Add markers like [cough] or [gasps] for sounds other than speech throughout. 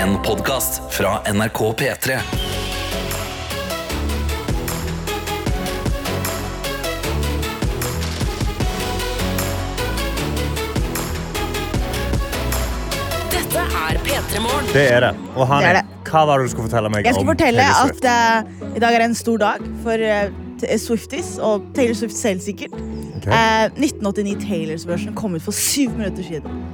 En podkast fra NRK P3. Dette er P3 Morgen. Det er det. Og Hani, Det er det. hva var det du skulle fortelle meg Jeg skal om fortelle at eh, i dag er en stor dag for uh, Swifties og Taylor Swift selv sikkert. Ok. Eh, 1989 Taylors version kom ut for syv minutter siden.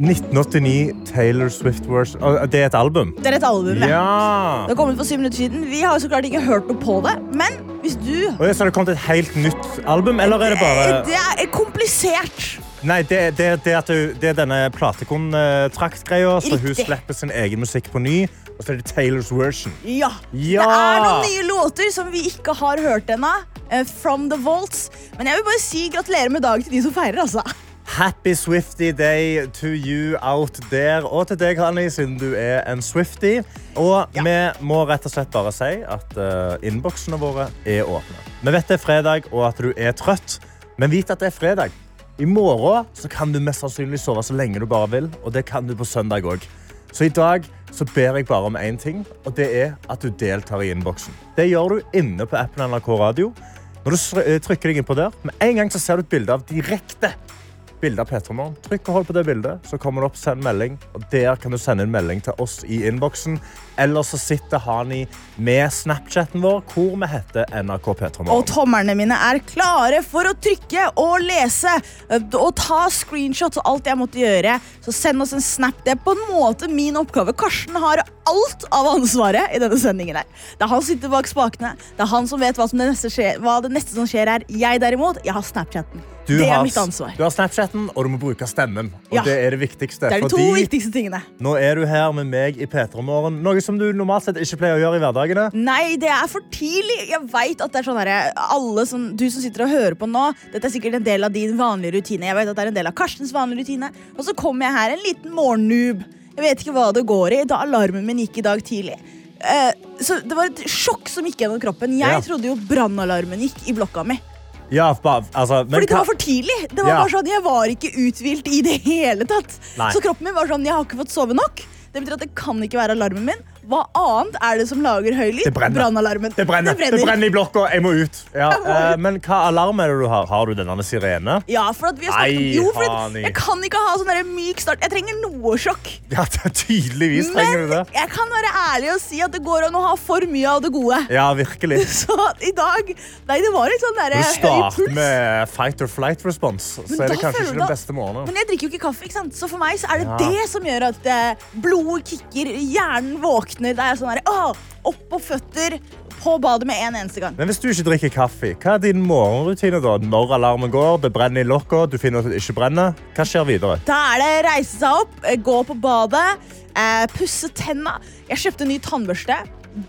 1989 Taylor Swift Wars Det er et album? Det er et album. ja. Ja! Det kom ut for syv minutter siden. Vi har jo så klart ikke hørt noe på det, men hvis du Og så har det kommet et helt nytt album, eller er det bare Det er komplisert. Nei, det, det, det, du, det er denne platekontrakt-greia, så hun slipper sin egen musikk på ny, og så er det Taylors version. Ja. Ja! Det er noen nye låter som vi ikke har hørt ennå. eh, From the Vaults. Men jeg vil bare si gratulerer med dagen til de som feirer. altså. Happy Swifty day to you out there. Og til deg, Hanni, siden du er en Swifty. Og Ja. vi må rett og slett bare si at uh, innboksene våre er åpne. Vi vet det er fredag, og at du er trøtt, men vit at det er fredag. I morgen så kan du mest sannsynlig sove så lenge du bare vil, og det kan du på søndag òg. Så i dag så ber jeg bare om én ting, og det er at du deltar i innboksen. Det gjør du inne på appen NRK Radio. Når du eh, trykker deg inn på der, med en gang så ser du et bilde av direkte bilde av Petra Morgen. Trykk og hold på det bildet, så kommer det opp send melding. Og der kan du sende en melding til oss i innboksen. Eller så sitter Hani med Snapchaten vår, hvor vi heter NRK Petra Og Morgen. tommerne mine er klare for å trykke og lese og ta screenshots og alt jeg måtte gjøre. Så send oss en snap. Det er på en måte min oppgave. Karsten har alt av ansvaret i denne sendingen. her. Det er han som sitter bak spakene. Det er han som vet hva, som det, neste skjer, hva det neste som skjer er. Jeg derimot, jeg har Snapchaten. Du det er har- mitt ansvar. Du har Snapchaten, og du må bruke stemmen. Og Ja. det er det viktigste. Det er de to viktigste tingene. nå er du her med meg i Petra Morgen, noe som du normalt sett ikke pleier å gjøre i hverdagene. Nei, det er for tidlig. Jeg vet at det er sånn herre, alle som, Du som sitter og hører på nå, dette er sikkert en del av din vanlige rutine. Jeg vet at det er en del av Karstens vanlige rutine. Og så kommer jeg her, en liten morgennoob. Jeg vet ikke hva det går i. Da alarmen min gikk i dag tidlig. Eh, så det var et sjokk som gikk gjennom kroppen. Jeg Ja. trodde jo brannalarmen gikk i blokka mi. Ja, ba, altså, men Fordi det var for tidlig. Det var Ja. bare sånn, Jeg var ikke uthvilt i det hele tatt. Nei. Så kroppen min var sånn, jeg har ikke fått sove nok. Det betyr at det kan ikke være alarmen min. Hva annet er det som lager høy lyd? Det brenner. Brannalarmen. Det brenner. det brenner i blokka. Jeg må ut. Ja, Jeg må eh, men hva alarm er det du har? Har du denne sirene? Ja, for at vi har snakket om Nei, Jo, for at jeg kan ikke ha sånn myk start. Jeg trenger noe sjokk. Ja, tydeligvis trenger du Men det. jeg kan være ærlig og si at det går an å ha for mye av det gode. Ja, virkelig. [laughs] Så i dag Nei, det var litt sånn der puls. du starter med fight or flight response, så er det kanskje ikke du den beste morgenen. Men jeg drikker jo ikke kaffe, ikke sant? så for meg så er det Ja. det som gjør at eh, blodet kicker, hjernen våkner. Det er sånn herre åh, Opp på føtter, på badet med en eneste gang. Men hvis du ikke drikker kaffe, hva er din morgenrutine da? Når alarmen går, det brenner i lokka, du finner at det ikke brenner, hva skjer videre? Da er det reise seg opp, gå på badet, eh, pusse tenna. Jeg kjøpte en ny tannbørste.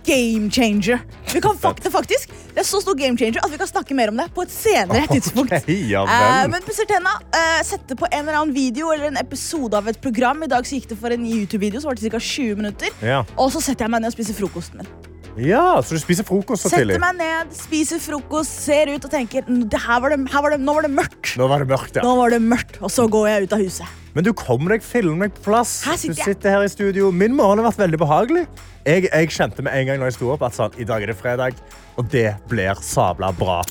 Game changer. Vi kan fakt faktisk, det er så stor game changer at vi kan snakke mer om det på et senere tidspunkt. Okay, ja Eh, men pusser tenna, uh, sette på en eller annen video eller en episode av et program. I dag så gikk det for en YouTube-video, som var det ca. 20 minutter. Ja. Og så setter jeg meg ned og spiser frokosten min. Ja, så du spiser frokost så tidlig? Setter meg ned, spiser frokost, ser ut og tenker "Mm, her var det, her var det, nå var det mørkt. Nå var det mørkt, ja. Nå var det mørkt, Og så går jeg ut av huset. Men du kommer deg filmen meg på plass. Her sitter du jeg. sitter her i studio. Min morgen har vært veldig behagelig. Jeg, jeg kjente med en gang når jeg sto opp at sånn, i dag er det fredag, og det blir sabla bra.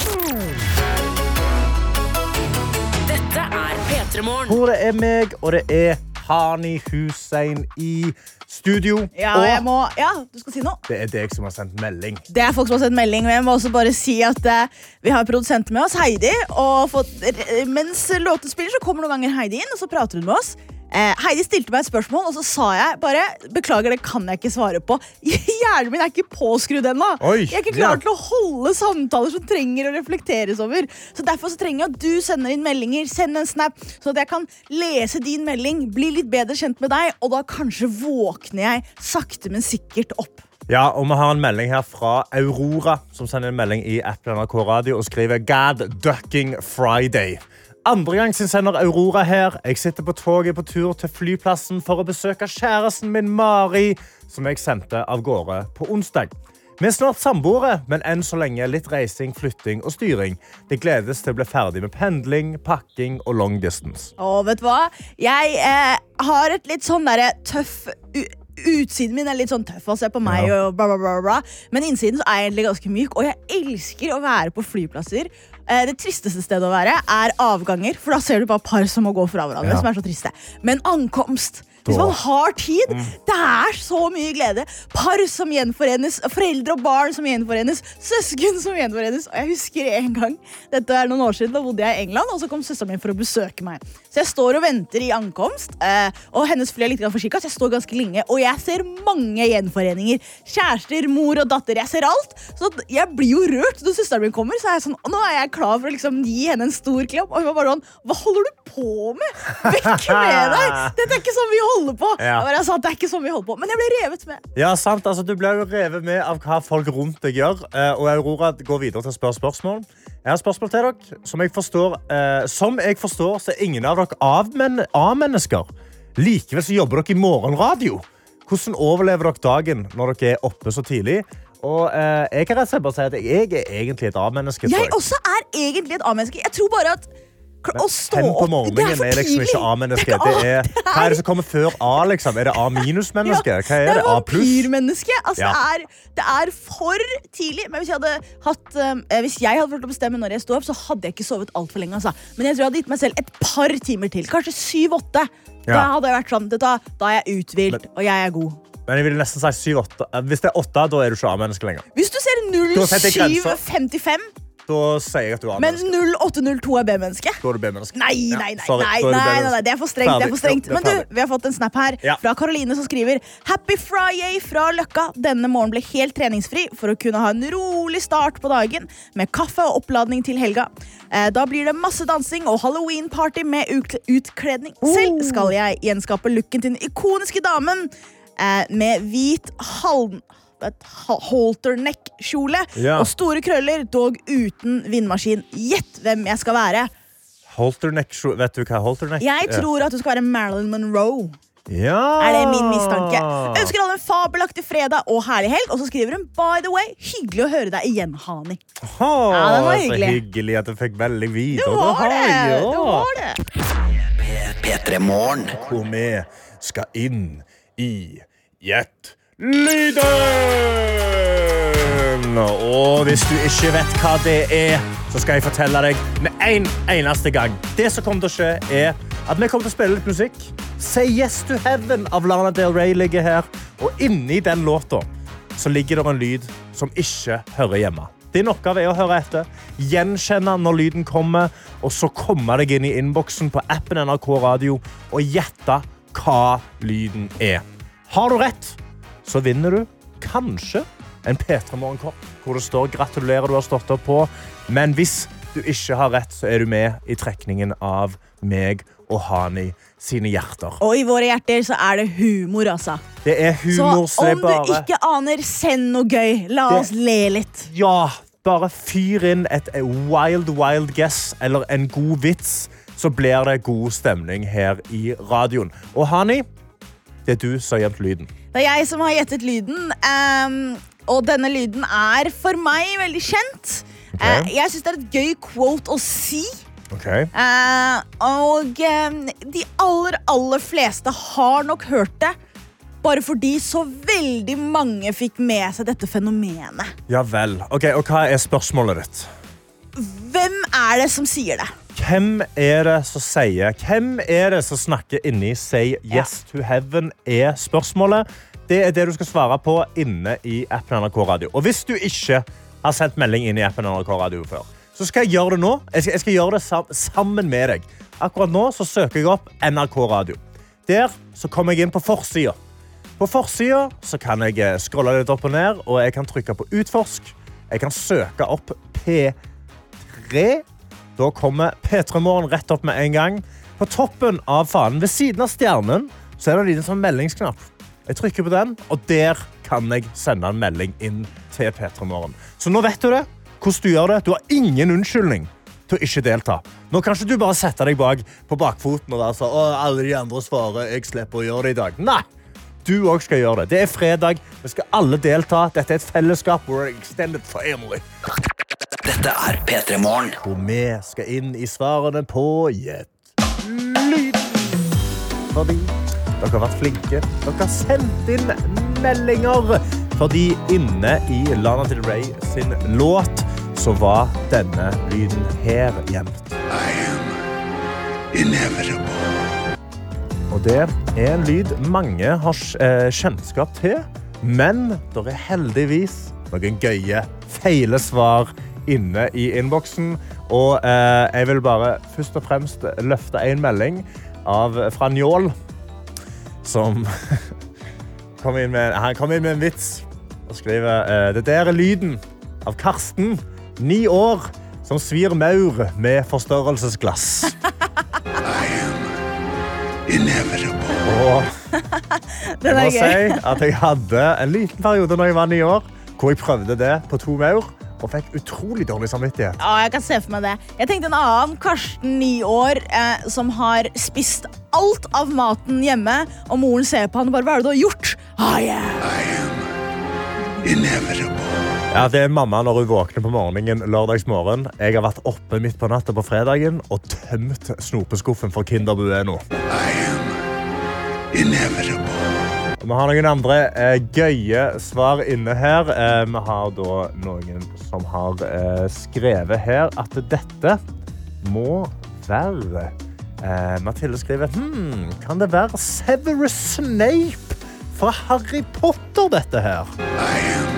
Dette er P3 Morgen. Hvor det er meg, og det er Hani Hussein i studio. Ja, og må, ja, du skal si noe? det er deg som har sendt melding. Det er folk som har sendt melding, men jeg må også bare si at uh, vi har produsenten med oss, Heidi. Og fått, eh, mens låten spiller, så kommer noen ganger Heidi inn, og så prater hun med oss. Eh, Heidi stilte meg et spørsmål, og så sa jeg bare Beklager, det kan jeg ikke svare på. [laughs] Hjernen min er ikke påskrudd ennå. Jeg er ikke klar ja. til å holde samtaler som trenger å reflekteres over. Så Derfor så trenger jeg at du sender inn meldinger, send en snap, sånn at jeg kan lese din melding, bli litt bedre kjent med deg, og da kanskje våkner jeg sakte, men sikkert opp. Ja, og Vi har en melding her fra Aurora, som sender en melding i appen NRK Radio og skriver God ducking Friday. Andre gang sin sender Aurora her. Jeg sitter på toget på tur til flyplassen for å besøke kjæresten min Mari, som jeg sendte av gårde på onsdag. Vi er snart samboere, men enn så lenge litt reising, flytting og styring. Det gledes til å bli ferdig med pendling, pakking og long distance. Å, vet du hva? Jeg eh, har et litt sånn derre tøff utsiden min er litt sånn tøff. å se på meg Ja. bla, bla, bla. Men innsiden er jeg egentlig ganske myk, og jeg elsker å være på flyplasser. Eh, Det tristeste stedet å være er avganger, for da ser du bare par som må gå fra hverandre. Ja. som er så triste. Men ankomst hvis man har tid, Mm. det er så mye glede. Par som gjenforenes, foreldre og barn som gjenforenes, søsken som gjenforenes. Og jeg husker en gang, dette er noen år siden, da bodde jeg i England, og så kom søsteren min for å besøke meg. Så jeg står og venter i ankomst, eh, og hennes fly er litt forsinka, så jeg står ganske lenge, og jeg ser mange gjenforeninger. Kjærester, mor og datter, jeg ser alt. Så jeg blir jo rørt når søsteren min kommer, så er jeg sånn, nå er jeg klar for å liksom gi henne en stor klem. Og hun var bare sånn, hva holder du på med? Vekk med deg! Dette er ikke sånn vi holder på. Ja. Jeg sa, det er ikke sånn vi holder på. Men jeg ble revet med. Ja, sant. Altså, du jo revet med av hva folk rundt deg gjør. Eh, og Aurora går videre til å spørre spørsmål. Jeg har spørsmål til dere. Som jeg forstår, eh, som jeg forstår så er ingen av dere A-mennesker. Likevel så jobber dere i morgenradio. Hvordan overlever dere dagen når dere er oppe så tidlig? Og eh, jeg kan rett og slett bare si at jeg er egentlig et A-menneske. tror Jeg også er egentlig et A-menneske. Jeg tror bare at å stå opp på morgenen det er er liksom ikke A-menneske. Det er [laughs] hva er det som kommer før A? liksom? Er det A-minus-menneske? Hva er det A pluss? Altså, Ja. det, er, det er for tidlig. Men hvis jeg hadde, hatt, um, hvis jeg hadde fått bestemme når jeg sto opp, så hadde jeg ikke sovet altfor lenge. Altså. Men jeg tror jeg hadde gitt meg selv et par timer til. Kanskje syv-åtte. Da hadde jeg vært sånn, da, da er jeg uthvilt, og jeg er god. Men jeg vil nesten si 7-8. Eh, Hvis det er 8, da er du ikke A-menneske lenger. Hvis du ser Da setter jeg grenser. 0755, Da sier jeg at du er men A-menneske. 0802 er B-menneske Da er du B-menneske. Nei, nei, nei, sorry, nei, da er du nei, nei, nei, det er for strengt. Det er for strengt. Ja, det er Men du, vi har fått en snap her Ja. fra Karoline som skriver Happy Friday fra Løkka. Denne morgenen ble helt treningsfri for å kunne ha en rolig start på dagen med kaffe og oppladning til helga. Eh, Da blir det masse dansing og halloween-party med utkledning. Selv skal jeg gjenskape looken til den ikoniske damen eh, med hvit halm... et ha- halterneck-kjole Ja. og store krøller, dog uten vindmaskin. Gjett hvem jeg skal være. Holterneck, vet du hva holterneck Jeg er? tror at du skal være Marilyn Monroe. ja. Er det min mistanke? Ønsker alle en fabelaktig fredag og herlig helg. Og så skriver hun by the way, hyggelig å høre deg igjen, Hani. Åh, Ja, det var hyggelig. Så hyggelig. at du fikk veldig videre. Du var det! ja. Du var det. P3 Morgen. Hvor vi skal inn i Gjett lyden! Og hvis du ikke vet hva det er, så skal jeg fortelle deg med en eneste gang. Det som kommer til å skje, er at vi kommer til å spille litt musikk. Say Yes to Heaven av Lana Del Rey ligger her. Og inni den låta så ligger det en lyd som ikke hører hjemme. Din oppgave er å høre etter, gjenkjenne når lyden kommer, og så komme deg inn i innboksen på appen NRK Radio og gjette hva lyden er. Har du rett, så vinner du kanskje en P3 Morgenkopp hvor det står 'gratulerer, du har stått opp på'. Men hvis du ikke har rett, så er du med i trekningen av meg og Hani sine hjerter. Og i våre hjerter så er det humor, altså. Det er humor Så om om du ikke aner, send noe gøy. La Det- oss le litt. Ja, bare fyr inn et wild, wild guess eller en god vits, så blir det god stemning her i radioen. Og Hani, det er du som har gjemt lyden. Det er jeg som har gjettet lyden. Um, og denne lyden er for meg veldig kjent. Okay. Uh, jeg syns det er et gøy quote å si. Okay. Uh, og um, de aller, aller fleste har nok hørt det. Bare fordi så veldig mange fikk med seg dette fenomenet. Ja vel. Ok, Og hva er spørsmålet ditt? Hvem er det som sier det? Hvem er det som sier Hvem er det som snakker inni Say Yes to Heaven? er spørsmålet. Det er det du skal svare på inne i appen NRK Radio. Og hvis du ikke har sendt melding inn i appen NRK Radio før, så skal jeg gjøre det nå. Jeg skal, jeg skal gjøre det sammen med deg. Akkurat nå så søker jeg opp NRK Radio. Der så kommer jeg inn på forsida. På forsida kan jeg eh, scrolle litt opp og ned, og jeg kan trykke på utforsk. Jeg kan søke opp P3. Da kommer P3 Morgen rett opp med en gang. På toppen av fanen, ved siden av stjernen, så er det en liten sånn meldingsknapp. Jeg trykker på den, og der kan jeg sende en melding inn til P3 Morgen. Så nå vet du det. Hvordan du gjør det. Du har ingen unnskyldning til å ikke delta. Nå kan ikke du bare sette deg bak på bakfoten og være sånn, «Å, alle de andre svarer, jeg slipper å gjøre det i dag. Nei! Du òg skal gjøre det. Det er fredag. Vi skal alle delta. Dette er et fellesskap. We're an extended family. Dette er P3 Morgen. Hvor vi skal inn i svarene på Gjett lyd. Fordi Dere har vært flinke. Dere har sendt inn meldinger. Fordi inne i Lana Del Rey sin låt så var denne lyden her gjemt. Og det er en lyd mange har eh, kjennskap til. Men det er heldigvis noen gøye feilesvar inne i innboksen. Og eh, jeg vil bare først og fremst løfte en melding av, fra Njål, som [laughs] kom inn med, han kom inn med en vits og skriver eh, Det der er lyden av Karsten, ni år, som svir maur med forstørrelsesglass. [laughs] Og [laughs] jeg må si at jeg hadde en liten periode når jeg var ni år, hvor jeg prøvde det på to maur og fikk utrolig dårlig samvittighet. Ja, jeg kan se for meg det. Jeg tenkte en annen, Karsten, ni år, eh, som har spist alt av maten hjemme, og moren ser på han og bare Hva er det du har gjort? Ah, yeah. Ja, Det er mamma når hun våkner på morgenen lørdagsmorgen. Jeg har vært oppe midt på natta på fredagen og tømt snopeskuffen for Kinder Bueno. Og Vi har noen andre eh, gøye svar inne her. Eh, vi har da noen som har eh, skrevet her at dette må være eh, Mathilde skriver hm, Kan det være Severus Snape fra Harry Potter, dette her? I am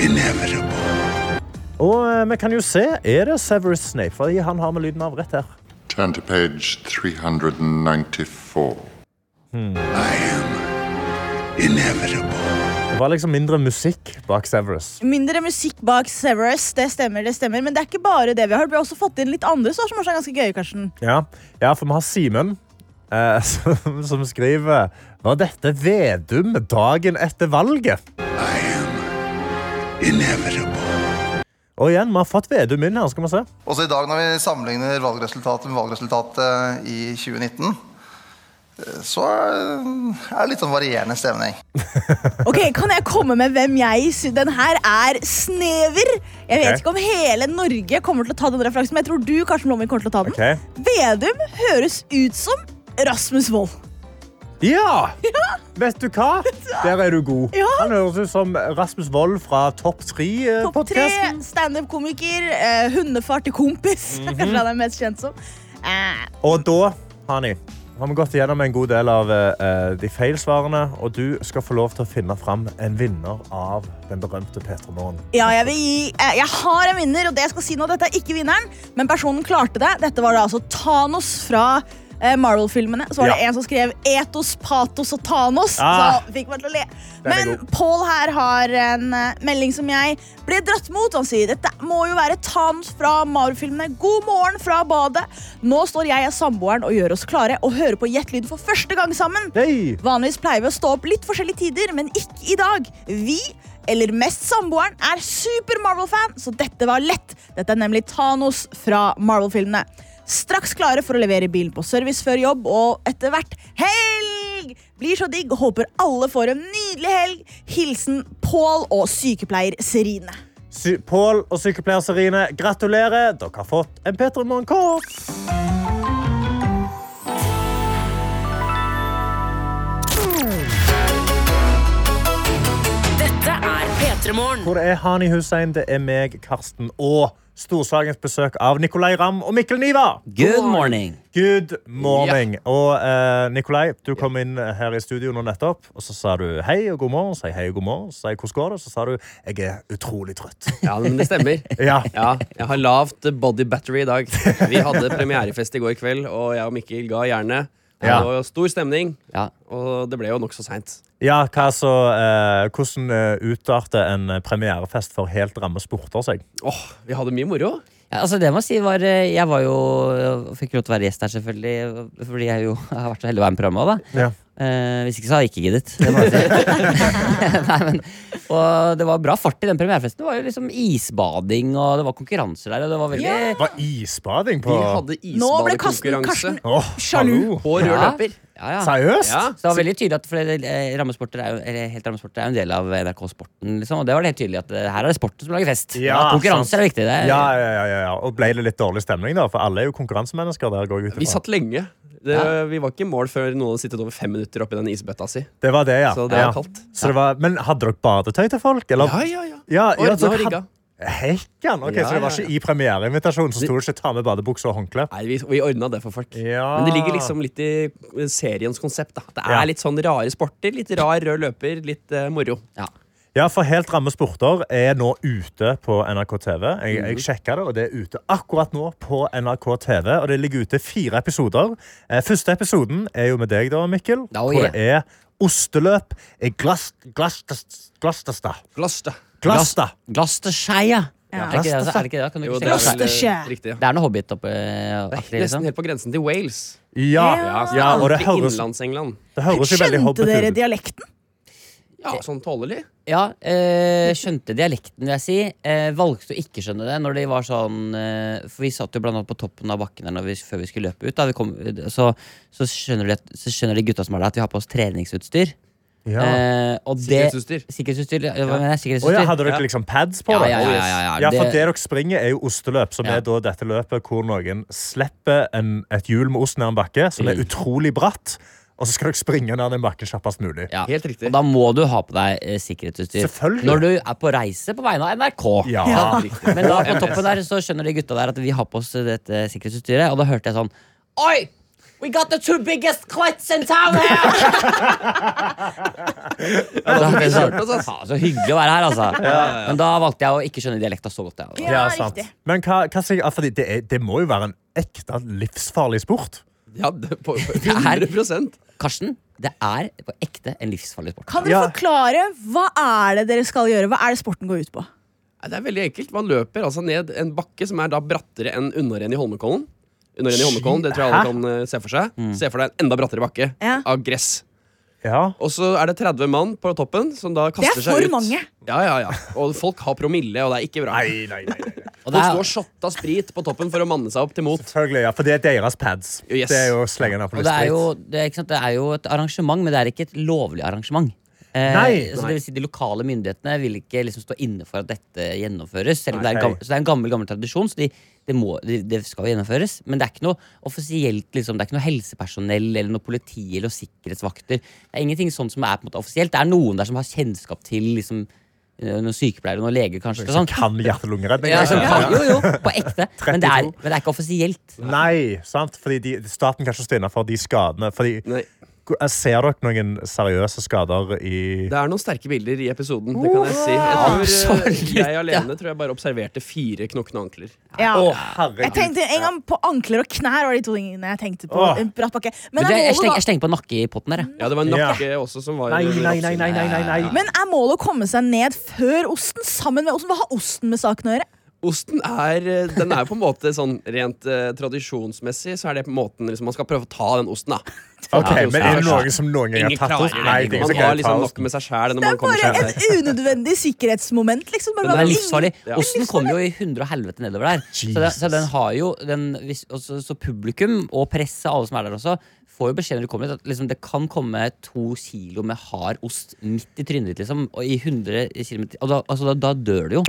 inevitable. Og eh, vi kan jo se, er det Severus Snape? Fordi han har med lyden av rett her. Turn to page 394. Det var liksom mindre musikk bak Severus. Mindre musikk bak Severus, det stemmer, det stemmer. Men det er ikke bare det vi har. Vi har også fått inn litt andre svar som også er ganske gøye, Karsten. Ja, ja for vi har Simen, eh, [laughs] som, som skriver Var dette Vedum dagen etter valget? I am inevitable. Og igjen, vi har fått Vedum inn her. skal vi se. Også i dag når vi sammenligner valgresultatet med valgresultatet i 2019, eh, så er det litt sånn varierende stemning. [laughs] Ok, Kan jeg komme med hvem jeg syns Den her er snever. Jeg vet okay. ikke om hele Norge kommer til å ta den referansen, men jeg tror du Karsten Blomvik, kommer til å ta den. Okay. Vedum høres ut som Rasmus Wold. Ja! [laughs] Vet du hva? Der er du god. [laughs] Ja. Han høres ut som Rasmus Wold fra Topp Topp tre, tre-podkasten. standup-komiker, eh, hundefar til kompis. Kanskje han er mest kjent som. Eh, Og da, Hani, har vi gått gjennom en god del av uh, de feilsvarene, og du skal få lov til å finne fram en vinner av den berømte P3 Morgen. ja, jeg, gi, eh, jeg har en vinner, og det jeg skal si nå, dette er ikke vinneren, men personen klarte det. Dette var da altså Thanos fra Marvel-filmene. Så var det Ja. en som skrev Etos, Patos og Thanos. Ah. Så fikk meg til å le. Men. Paul her har en eh, melding som jeg ble dratt mot. Han sier dette må jo være Thanos fra Marvel-filmene. God morgen fra badet. Nå står jeg og samboeren og gjør oss klare og hører på Gjettlyd for første gang sammen. Hey. Vanligvis pleier vi å stå opp litt forskjellige tider, men ikke i dag. Vi, eller mest samboeren, er super Marvel-fan, så dette var lett. Dette er nemlig Thanos fra Marvel-filmene. Straks klare for å levere bilen på service før jobb, og etter hvert helg! Blir så digg og håper alle får en nydelig helg. Hilsen Pål og sykepleier Serine. Sy Pål og sykepleier Serine, gratulerer. Dere har fått en P3 Dette er P3 Morgen. Hvor det er Hani Hussein, det er meg, Karsten og Storsagens besøk av Nikolai Ramm og Mikkel Niva. Good morning. Good morning. Og uh, Nikolai, du kom inn her i studio nå nettopp, og så sa du hei og god morgen. Så hei og god morgen. Så hvordan går det? Så sa du jeg er utrolig trøtt. Ja, men det stemmer. [laughs] Ja. Ja, jeg har lavt body battery i dag. Vi hadde premierefest i går kveld, og jeg og Mikkel ga jernet. Det var jo stor stemning, Ja. og det ble jo nokså seint. Ja, hva så, eh, Hvordan eh, utarter en premierefest for helt ramme sporter seg? Åh, vi hadde mye moro. Ja, altså det må jeg si var eh, Jeg var jo fikk lov til å være gjest her, selvfølgelig. Fordi jeg jo [laughs] har vært så heldig å være med i programmet. også, Da. Ja. Eh, hvis ikke så hadde jeg ikke giddet. Det må jeg si. [laughs] Nei, men, og det var bra fart i den premierefesten. Det var jo liksom isbading, og det var konkurranser der. Og det var veldig Det var isbading på Vi hadde Nå ble Karsten, isbadekonkurranse Karsten Åh, sjalu. på rød Ja. løper. ja, ja. Seriøst? Ja. Så det var veldig tydelig at for det, eh, rammesporter er jo, eller helt rammesporter er jo en del av NRK Sporten. Liksom, og det var det helt tydelig at eh, her er det sporten som lager fest. Ja, Konkurranse sant. er viktig. Det er, Ja, ja, ja, ja, ja. Og ble det litt dårlig stemning, da? For alle er jo konkurransemennesker. der går jeg ut Vi ifra. satt lenge. Det, Vi var ikke i mål før noen hadde sittet over fem minutter oppi den isbøtta si. Det var det, ja. Så det ja. var kaldt. Så det var, men hadde dere badetøy til folk? Eller? Ja, ja, ja. Ja, ja, Ordna og rigga. Hekkan! Ok, Ja, Så det var ja, ikke i premiereinvitasjonen så sto det ikke 'ta med badebukse og håndkle'? Nei, vi, vi ordna det for folk. Ja. Men det ligger liksom litt i seriens konsept. da Det er Ja. litt sånn rare sporter. Litt rar rød løper, litt uh, moro. Ja, for Helt ramme sporter er nå ute på NRK TV. Jeg, jeg sjekka det, og det er ute akkurat nå på NRK TV. Og det ligger ute fire episoder. Eh, første episoden er jo med deg, da, Mikkel. Oh, hvor det er osteløp i Glastestad. Glasta. Ja. Er, det ikke det, altså? er det ikke det? Kan du Jo, det er riktig. Ja. Det er noe hobbit oppi Det er nesten liksom. helt på grensen til Wales. Ja, Ja, ja, og det høres, det høres jo veldig Skjønte hobbit dere dialekten? Ja, sånn tålelig. Ja, eh, skjønte dialekten, vil jeg si. Eh, valgte å ikke skjønne det når de var sånn eh, For vi satt jo blant annet på toppen av bakken der når vi, før vi skulle løpe ut. Da vi kom, så, så, skjønner de, så skjønner de gutta som er der, at vi har på oss treningsutstyr. Ja. Eh, Sikkerhetsutstyr. Sikkerhetsutstyr. Ja, mener? Å ja, hadde dere liksom pads på Ja, det? ja, ja, ja, ja. Ja, for Det- det dere springer, er jo osteløp, som Ja. er da dette løpet hvor noen slipper en, et hjul med ost ned en bakke, som er Mm. utrolig bratt, og så skal dere springe ned den bakken kjappest mulig. Ja. Helt riktig. Og da må du ha på deg eh, sikkerhetsutstyr. Selvfølgelig. Når du er på reise på vegne av NRK. Ja. Ja. Men da på toppen der så skjønner de gutta der at vi har på oss dette sikkerhetsutstyret, og da hørte jeg sånn Oi! We got the two biggest clits in town here! [laughs] da, vi så, kjørte oss, ass. faen, så hyggelig å være her, altså. Men da valgte jeg å ikke skjønne dialekta så godt. Jeg. Ja, sant. riktig. Men hva, hva ja, det, er, det må jo være en ekte livsfarlig sport. Ja, det, på, [laughs] på 100 Karsten, det er på ekte en livsfarlig sport. Kan dere Ja. forklare hva er det dere skal gjøre? Hva er det sporten går ut på? Nei, Det er veldig enkelt. Man løper altså ned en bakke som er da brattere enn unnarenn i Holmenkollen. Unnarenn i Holmenkollen, det tror jeg alle Hæ? kan eh, se for seg. Se for deg en enda brattere bakke Ja. av gress. Ja. Og så er det 30 mann på toppen som da Det er kaster seg for ut. mange. Ja, ja, ja. Og folk har promille, og det er ikke bra. Nei, nei, nei, nei. Og det er, står shotta sprit på toppen for å manne seg opp til mot. Selvfølgelig, ja, for det er deres pads. Yes. Det er jo det er jo, det, er, ikke sant, det er jo et arrangement, men det er ikke et lovlig arrangement. Eh, Nei. så det vil si De lokale myndighetene vil ikke liksom stå inne for at dette gjennomføres. Selv om Nei. det er gammel, så det er en gammel gammel tradisjon, så de, det, må, de, det skal gjennomføres. Men det er ikke noe offisielt liksom, Det er ikke noe helsepersonell eller noe politi eller noe sikkerhetsvakter. Det er ingenting sånn som er på en måte offisielt. Det er noen der som har kjennskap til liksom, noen sykepleiere og noen leger, kanskje. Som sånn. kan hjerte-lungeredning. Ja, Ja. kan, jo, jo, på ekte. [laughs] Men det, er, men det er ikke offisielt. Nei, sant? Fordi de, staten kan ikke stå inne for de skadene. Fordi, Nei. Ser dere noen seriøse skader i Det er noen sterke bilder i episoden. Det kan jeg si. Jeg, tror, eh, jeg alene tror jeg bare observerte fire knokkende ankler. Ja. Å, Jeg tenkte en gang på ankler og knær var de to tingene jeg tenkte på. Åh. En bratt bakke. Men Men det, er jeg, slenger, målet jeg slenger på nakke i potten der, jeg. Ja, det var en Ja. nakke også som var Nei, nei, nei, nei, nei, nei, nei. men er målet å komme seg ned før osten? Sammen med osten? Hva har osten med saken å gjøre? Osten er, eh, den er på en måte sånn rent eh, tradisjonsmessig, så er det på måten liksom, Man skal prøve å ta den osten, da. Ok, Men er det noen som noen gang har tatt oss? det. Nei, det er Man har liksom nok med seg sjæl Det er kommer bare et unødvendig sikkerhetsmoment. Liksom. Den er livsfarlig. Osten kommer jo i hundre og helvete nedover der. Så, det, så den har jo den, også, så publikum og presse, alle som er der også, får jo beskjed når de kommer hit at liksom, det kan komme to kilo med hard ost midt i trynet ditt, liksom. Og i 100 km Og da, altså, da, da dør du jo.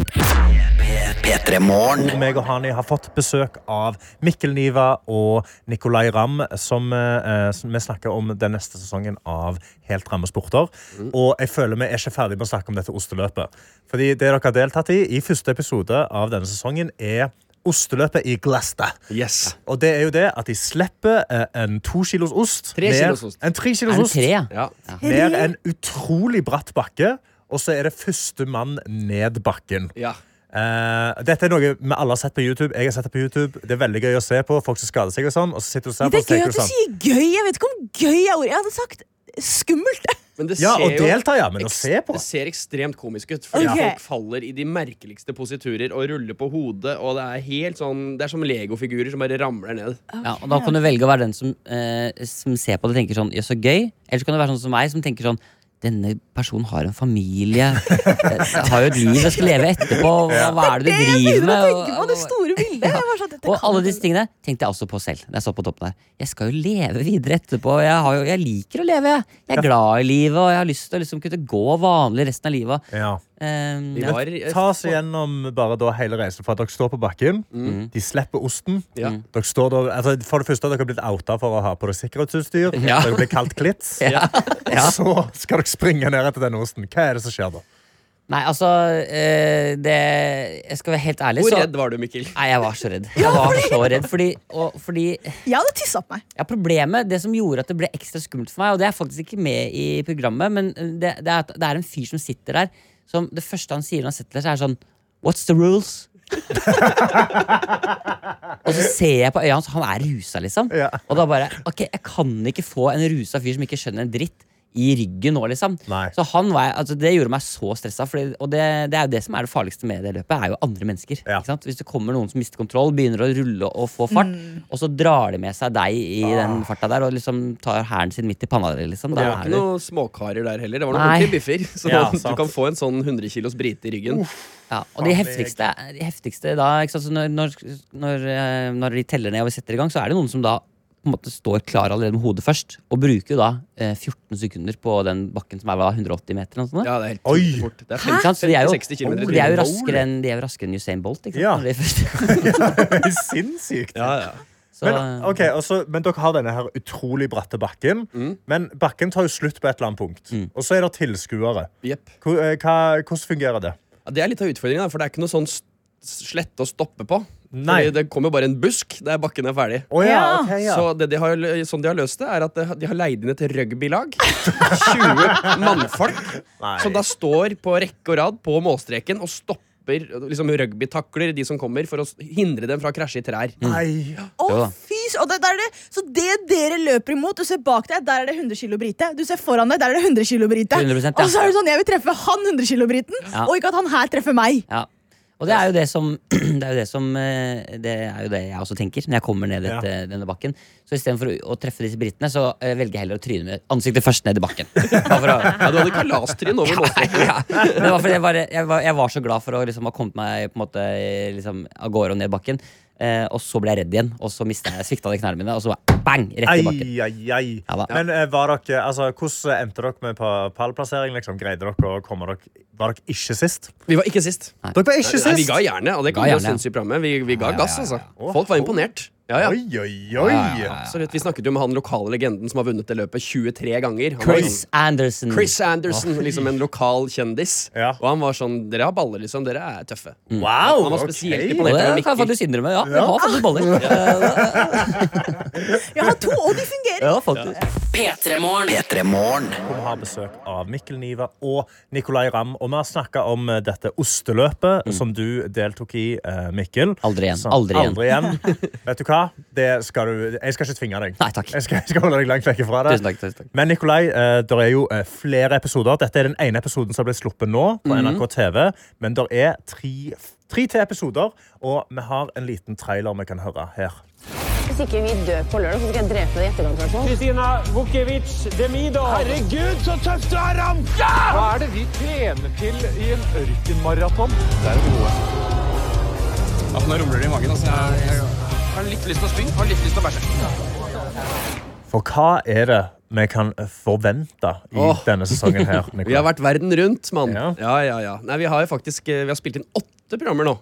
Hvor meg og Hani har fått besøk av Mikkel Niva og Nicolay Ramm, som, eh, som vi snakker om den neste sesongen av Helt ramme sporter. Og jeg føler vi er ikke ferdig med å snakke om dette osteløpet. Fordi det dere har deltatt i i første episode av denne sesongen, er osteløpet i Glasta. Yes. Og det er jo det at de slipper eh, en to kilos ost Tre kilos ost. En tre kilos ost tre, ja? Ja. ned en utrolig bratt bakke. Og så er det første mann ned bakken. ja. Eh, dette er noe vi alle har sett på YouTube. Jeg har sett det på YouTube. Det er veldig gøy å se på. Folk som skader seg og sånn. Og så sitter du og ser på, Det er gøy at du sånn sier gøy. Jeg vet ikke om gøy er ordet. Jeg hadde sagt skummelt. Men det Ja, jo delta, ja. Men å se på. Det ser ekstremt komisk ut. Fordi okay. folk faller i de merkeligste positurer og ruller på hodet. Og det er helt sånn Det er som legofigurer som bare ramler ned. Ja, og Da kan du velge å være den som, eh, som ser på det og tenker sånn, ja, så gøy. Eller så kan du være sånn som meg, som tenker sånn denne personen har en familie, eh, har jo et liv og skal leve etterpå. Hva, hva er det du driver med? Og, Og- det store bildet. Jeg Og alle disse tingene tenkte jeg også på selv. Når jeg så på toppen der Jeg skal jo leve videre etterpå. Jeg, har jo, jeg liker å leve. Jeg, jeg er glad i livet, og jeg har lyst til å liksom kunne gå vanlig resten av livet. Eh, Vi ja. var Ta oss gjennom bare da hele reisen For at dere står på bakken. De slipper osten. Ja. Dere står da, altså for det første har dere blitt outa for å ha på dere sikkerhetsutstyr. Ja. Dere blir kalt klits. [laughs] Ja. Og så skal dere springe ned etter denne osten. Hva er det som skjer da? Nei, altså eh, det, Jeg skal være helt ærlig, Hvor så redd var du, Mikkel? Nei, jeg var så redd. [laughs] Jeg var så redd, fordi, og, fordi Jeg hadde tissa på meg. ja, Problemet, det som gjorde at det ble ekstra skummelt for meg, og det er faktisk ikke med i programmet, men det, det, er, det er en fyr som sitter der, som det første han sier når han setter seg, er sånn What's the rules? [laughs] og så ser jeg på øya hans, han er rusa, liksom. Ja. Og da bare Ok, jeg kan ikke få en rusa fyr som ikke skjønner en dritt. I ryggen nå, liksom. Nei. Så han var, altså, Det gjorde meg så stressa. Fordi, og det, det er jo det som er det farligste med det løpet. Er jo andre mennesker Ja. ikke sant? Hvis det kommer noen som mister kontroll, begynner å rulle og få fart, og så drar de med seg deg i den farta der og liksom tar hælen sin midt i panna di. Liksom. Det var ikke noen småkarer der heller. Det var noen ordentlige biffer. [laughs] Så Ja, du kan få en sånn 100 kilos brite i ryggen. Ja, og de heftigste, de heftigste da ikke sant? Så når, når, når, eh, når de teller ned og vi setter i gang, så er det noen som da på en måte står klar allerede med hodet først. Og bruker jo da eh, 14 sekunder på den bakken som er hva, 180 meter. Sånt. Ja, det er helt Oi. fort. Det er Ikke sant? Så de er jo, 50-60 kilometer i de er jo raskere enn, de er jo raskere enn Usain Bolt. Ikke sant? [laughs] Ja. ja Sinnssykt. Ja, ja. så, Men, okay, og men dere har denne her utrolig bratte bakken. Mm. Men bakken tar jo slutt på et eller annet punkt. Og så er det tilskuere. Jepp. Hvor- eh, Hvordan fungerer det? Ja, det er litt av utfordringen, for det er ikke noe sånn slette å stoppe på. Nei. Fordi det kommer bare en busk der bakken er ferdig. Oh, ja, Ja. ok, ja. Så det de har, sånn de har løst det, er at de har leid inn et rugbylag. [laughs] 20 mannfolk Nei. som da står på rekke og rad på målstreken og stopper liksom rugbytakler de som kommer, for å hindre dem fra å krasje i trær. Nei. Å, Oh, da. og det, der er det, Så det dere løper imot, du ser bak deg, der er det 100 kilo brite. Du ser foran deg, der er det 100 kilo brite. 100%, ja. Og så er det sånn, jeg vil treffe han 100 kilo briten, Ja. og ikke at han her treffer meg. ja. Og det er jo det som [clears throat] Det er jo det som eh, Det er jo det jeg også tenker når jeg kommer ned Ja. denne bakken. Så istedenfor å, å treffe disse britene, så eh, velger jeg heller å tryne med ansiktet først ned i bakken. [laughs] Å, Ja, du hadde kalastryn over låsen. [laughs] ja. ja. det var fordi jeg, bare, jeg, var, jeg var så glad for å liksom, ha kommet meg på en måte, liksom, av gårde og ned bakken. Eh, og så ble jeg redd igjen, og så mistet jeg, svikta de knærne mine, og så bare bang! Rett i bakken. Ai, ai, ai. Ja da. Men eh, var dere, altså, hvordan endte dere med på pallplassering? Liksom? Greide dere å komme dere Var dere ikke sist? Vi var ikke sist. Dere var ikke Nei, vi ga jernet, og det vi jo synes i programmet. Vi, vi ga gass, ja, altså. ja. Folk var imponert. Ja, ja. Oi, oi, oi! Absolutt. Vi snakket jo med han lokale legenden som har vunnet det løpet 23 ganger. Han var Chris Anderson. Chris Anderson, liksom en lokal kjendis. Ja. Og han var sånn Dere har baller, liksom. Dere er tøffe. Wow, Han var spesielt Og imponert det kan jeg Mikkel. faktisk innrømme. Ja, jeg har faktisk baller. [laughs] Jeg har to, og de fungerer. Ja, faktisk. P3morgen. Vi har besøk av Mikkel Niva og Nicolay Ramm. Og vi har snakka om eh, dette osteløpet som du deltok i, eh, Mikkel. Aldri igjen. Som- Aldri igjen. Aldri igjen. [laughs] Vet du hva? Det skal du, jeg skal ikke tvinge deg. Nei, takk. Jeg skal, jeg skal holde deg langt vekk fra det. Tusen takk. tusen takk Men Nikolai, uh, det er jo uh, flere episoder. Dette er den ene episoden som ble sluppet nå på Mhm. NRK TV. Men det er tre, tre til episoder, og vi har en liten trailer vi kan høre her. Hvis ikke vi dør på lørdag, så skal jeg drepe deg i etterkant. Kristina Vukevic Demido. Herregud, så tøft du er, Ram! Hva er det vi trener til i en ørkenmaraton? Det er det gode. Nå rumler det i magen. Altså. Jeg, jeg har litt lyst til å spy, har litt lyst til å bæsje. For hva er det vi kan forvente i oh. denne sesongen her? [laughs] Vi har vært verden rundt, mann. Ja. Ja. ja, ja, Nei, vi har jo faktisk eh, Vi har spilt inn åtte programmer nå.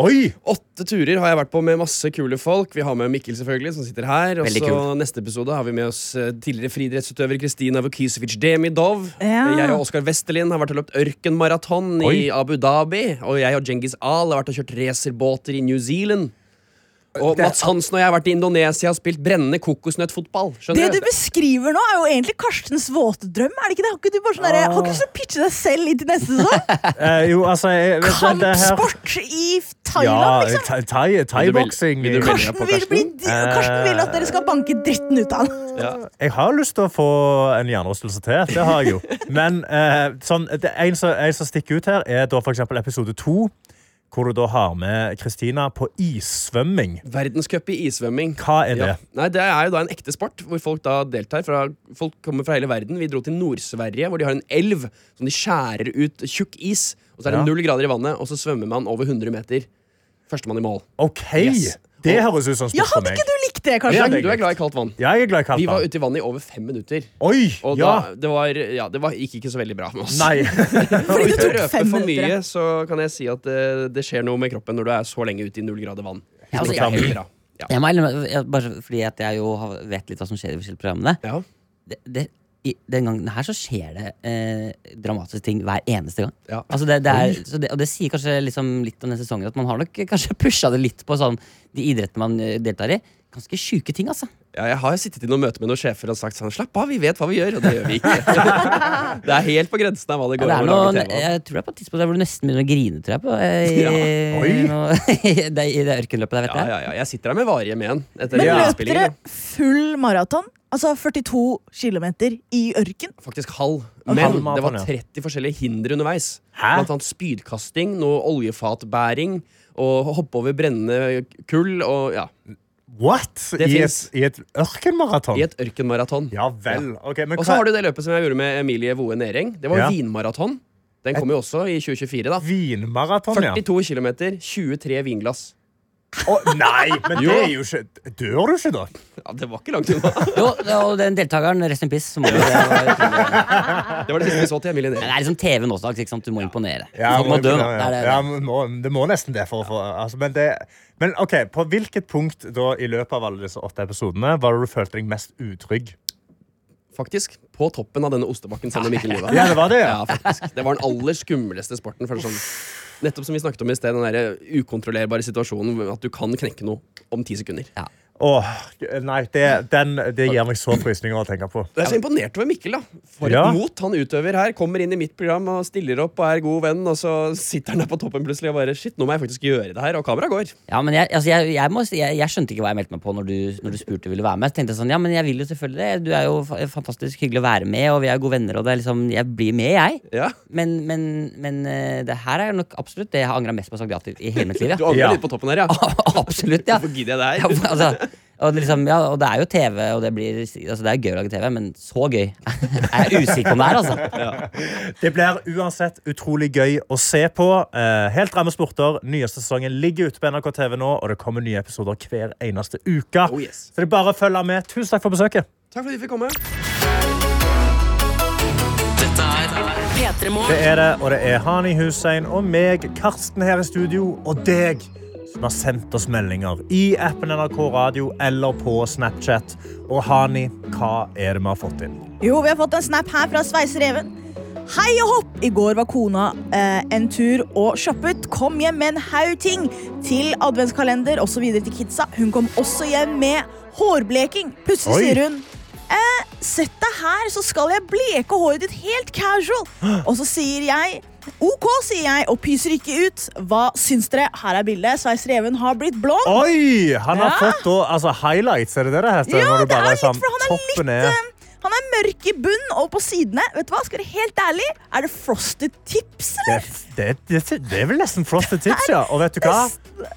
Oi! Åtte turer har jeg vært på med masse kule folk. Vi har med Mikkel, selvfølgelig, som sitter her. Og så neste episode har vi med oss eh, tidligere friidrettsutøver Kristina Vukisevic Demidov. Ja. Jeg og Oskar Westerlin har vært og løpt ørkenmaraton i Abu Dhabi. Og jeg og Djengis Al har vært og kjørt racerbåter i New Zealand. Og Det- Mats Hansen og jeg har vært i Indonesia og spilt brennende kokosnøttfotball. Det du beskriver nå, er jo egentlig Karstens våte drøm. Er det ikke det? Har ikke du bare sånn der, har ikke du lyst til å pitche deg selv inn til neste sesong? uh, [laughs] jo, altså jeg, vet du, det her- Kampsport i Ja, Thailand, liksom. Ja, thai- thaiboksing. Vil Karsten vil, bli, Karsten vil at dere skal banke dritten ut av han. Ja. Jeg har lyst til å få en hjernerystelse til. Det har jeg jo. [laughs] Men uh, sånn, det, en, som, en som stikker ut her, er da for eksempel episode to. Hvor du da har med Kristina på issvømming. Verdenscup i issvømming. Hva er det? Ja. Nei, Det er jo da en ekte sport, hvor folk da deltar. Fra, folk kommer fra hele verden. Vi dro til Nord-Sverige, hvor de har en elv som de skjærer ut tjukk is. Og så er det Ja. null grader i vannet, og så svømmer man over 100 meter. Førstemann i mål. OK! Yes. Det høres ut som Ja, sport for hadde ikke du likt det, kanskje? Ja, det du er glad i kaldt vann. Ja, jeg er glad i kaldt vann. Vi var ute i vannet i over fem minutter. Oi! Og Ja. da, det, var, ja, det var, gikk ikke så veldig bra med oss. Nei. [laughs] Fordi du tok fem for minutter. mye, så kan jeg si at det, det skjer noe med kroppen når du er så lenge ute i null grader vann. Ja, altså, Det er jeg- helt bra. Ja. Jeg jeg- bare fordi at jeg jo vet litt hva som skjer i forskjellige programmene. Ja. Det, det, i, den gangen her så skjer det eh, dramatiske ting hver eneste gang. Ja. Altså det, det er, så det, og det sier kanskje liksom litt om den sesongen at man har nok kanskje pusha det litt på sånn, de idrettene man deltar i. Ganske sjuke ting, altså. Ja, jeg har sittet i noen møter med noen sjefer og sagt sånn Slapp av, vi vet hva vi gjør. Og det gjør vi ikke. [laughs] det er helt på grensen av hva det Ja, går det an å lage TV av. jeg tror det er på et tidspunkt der hvor du nesten begynner å grine, tror jeg. På, eh, i, Ja. [laughs] Det, I det ørkenløpet der, vet Ja, jeg. ja, ja. Jeg sitter her med varige men etter Men løp dere full maraton? Altså 42 km i ørken? Faktisk halv. halv Men det var 30 forskjellige hinder underveis. Hæ? Blant annet spydkasting, noe oljefatbæring og hoppe over brennende kull og ja, What? Det I et. I et ørkenmaraton? i et ørkenmaraton. Ja vel. Ok, men Og så har du det løpet som jeg gjorde med Emilie Voe Nering. Det var Ja. vinmaraton. Den kom jo også i 2024. da Vinmaraton, ja. 42 km, 23 vinglass. Å, nei, men Jo. det er jo ikke Dør du ikke da? Ja, Det var ikke langt unna. [laughs] Jo, og den deltakeren, rest in peace, det, var [laughs] Det var det siste vi så til Emilie det er liksom TV nå dags, ikke sant? Du må imponere. Ja, må dø ja, Det det. ja, må, det må nesten det for å få altså, men, det, men ok, på hvilket punkt da i løpet av alle disse åtte episodene var det du følte deg mest utrygg? Faktisk på toppen av denne ostebakken sammen med Mikkel Niva. Ja, det var det, ja. Ja, faktisk. Det var den aller skumleste sporten. For er sånn, nettopp som vi snakket om i sted, den der ukontrollerbare situasjonen at du kan knekke noe om ti sekunder. Åh, nei, det, den, det gir meg så frysninger å tenke på. Jeg er så imponert over Mikkel. da For Ja. et mot han utøver her. Kommer inn i mitt program og stiller opp og er god venn, og så sitter han der på toppen plutselig og bare Shit, nå må jeg faktisk gjøre det her. Og kameraet går. Ja, men jeg, altså jeg, jeg, må, jeg, jeg skjønte ikke hva jeg meldte meg på når du, når du spurte ville være med. Så tenkte jeg sånn, ja, men jeg vil jo selvfølgelig det. Du er jo fantastisk hyggelig å være med, og vi er gode venner, og det er liksom, jeg blir med, jeg. Ja, Men, men, men eh, det her er nok absolutt det jeg har angra mest på å ha sagt ja til i hele mitt liv. Du angrer Ja. litt på toppen her, ja. [laughs] absolutt, ja. Hvorfor gidder jeg det her? Ja, altså, og, det liksom, ja, og det er jo TV, og det, blir, altså, det er gøy å lage TV, men så gøy [laughs] Jeg er usikker på om det er. Altså. Det blir uansett utrolig gøy å se på. Eh, helt ramme sporter. Nyeste sesongen ligger ute på NRK TV nå, og det kommer nye episoder hver eneste uke. Oh, yes. Så det er bare å følge med. Tusen takk for besøket. Takk for at vi fikk komme. Det er det, og det er Hani Hussein og meg, Karsten her i studio, og deg som har sendt oss meldinger i appen NRK Radio eller på Snapchat. Og Hani, hva er det vi har fått inn? Jo, vi har fått en snap her fra Sveisereven. Hei og hopp! I går var kona eh, en tur og shoppet. Kom hjem med en haug ting til adventskalender osv. til kidsa. Hun kom også hjem med hårbleking. Plutselig Oi. sier hun eh, Sett deg her, så skal jeg bleke håret ditt helt casual. [gasps] Og så sier jeg OK, sier jeg, og pyser ikke ut. Hva syns dere? Her er bildet. Sveisereven har blitt blond. Oi! Han har Ja. fått da, altså, highlights, er det det det heter? Ja, det er litt, sånn, for han er litt eh, Han er mørk i bunn og på sidene. Vet du hva, Skal du helt ærlig, Er det frosted tips, Det, eller? det, det, det er vel nesten frosted [laughs] tips, ja. Og vet du hva?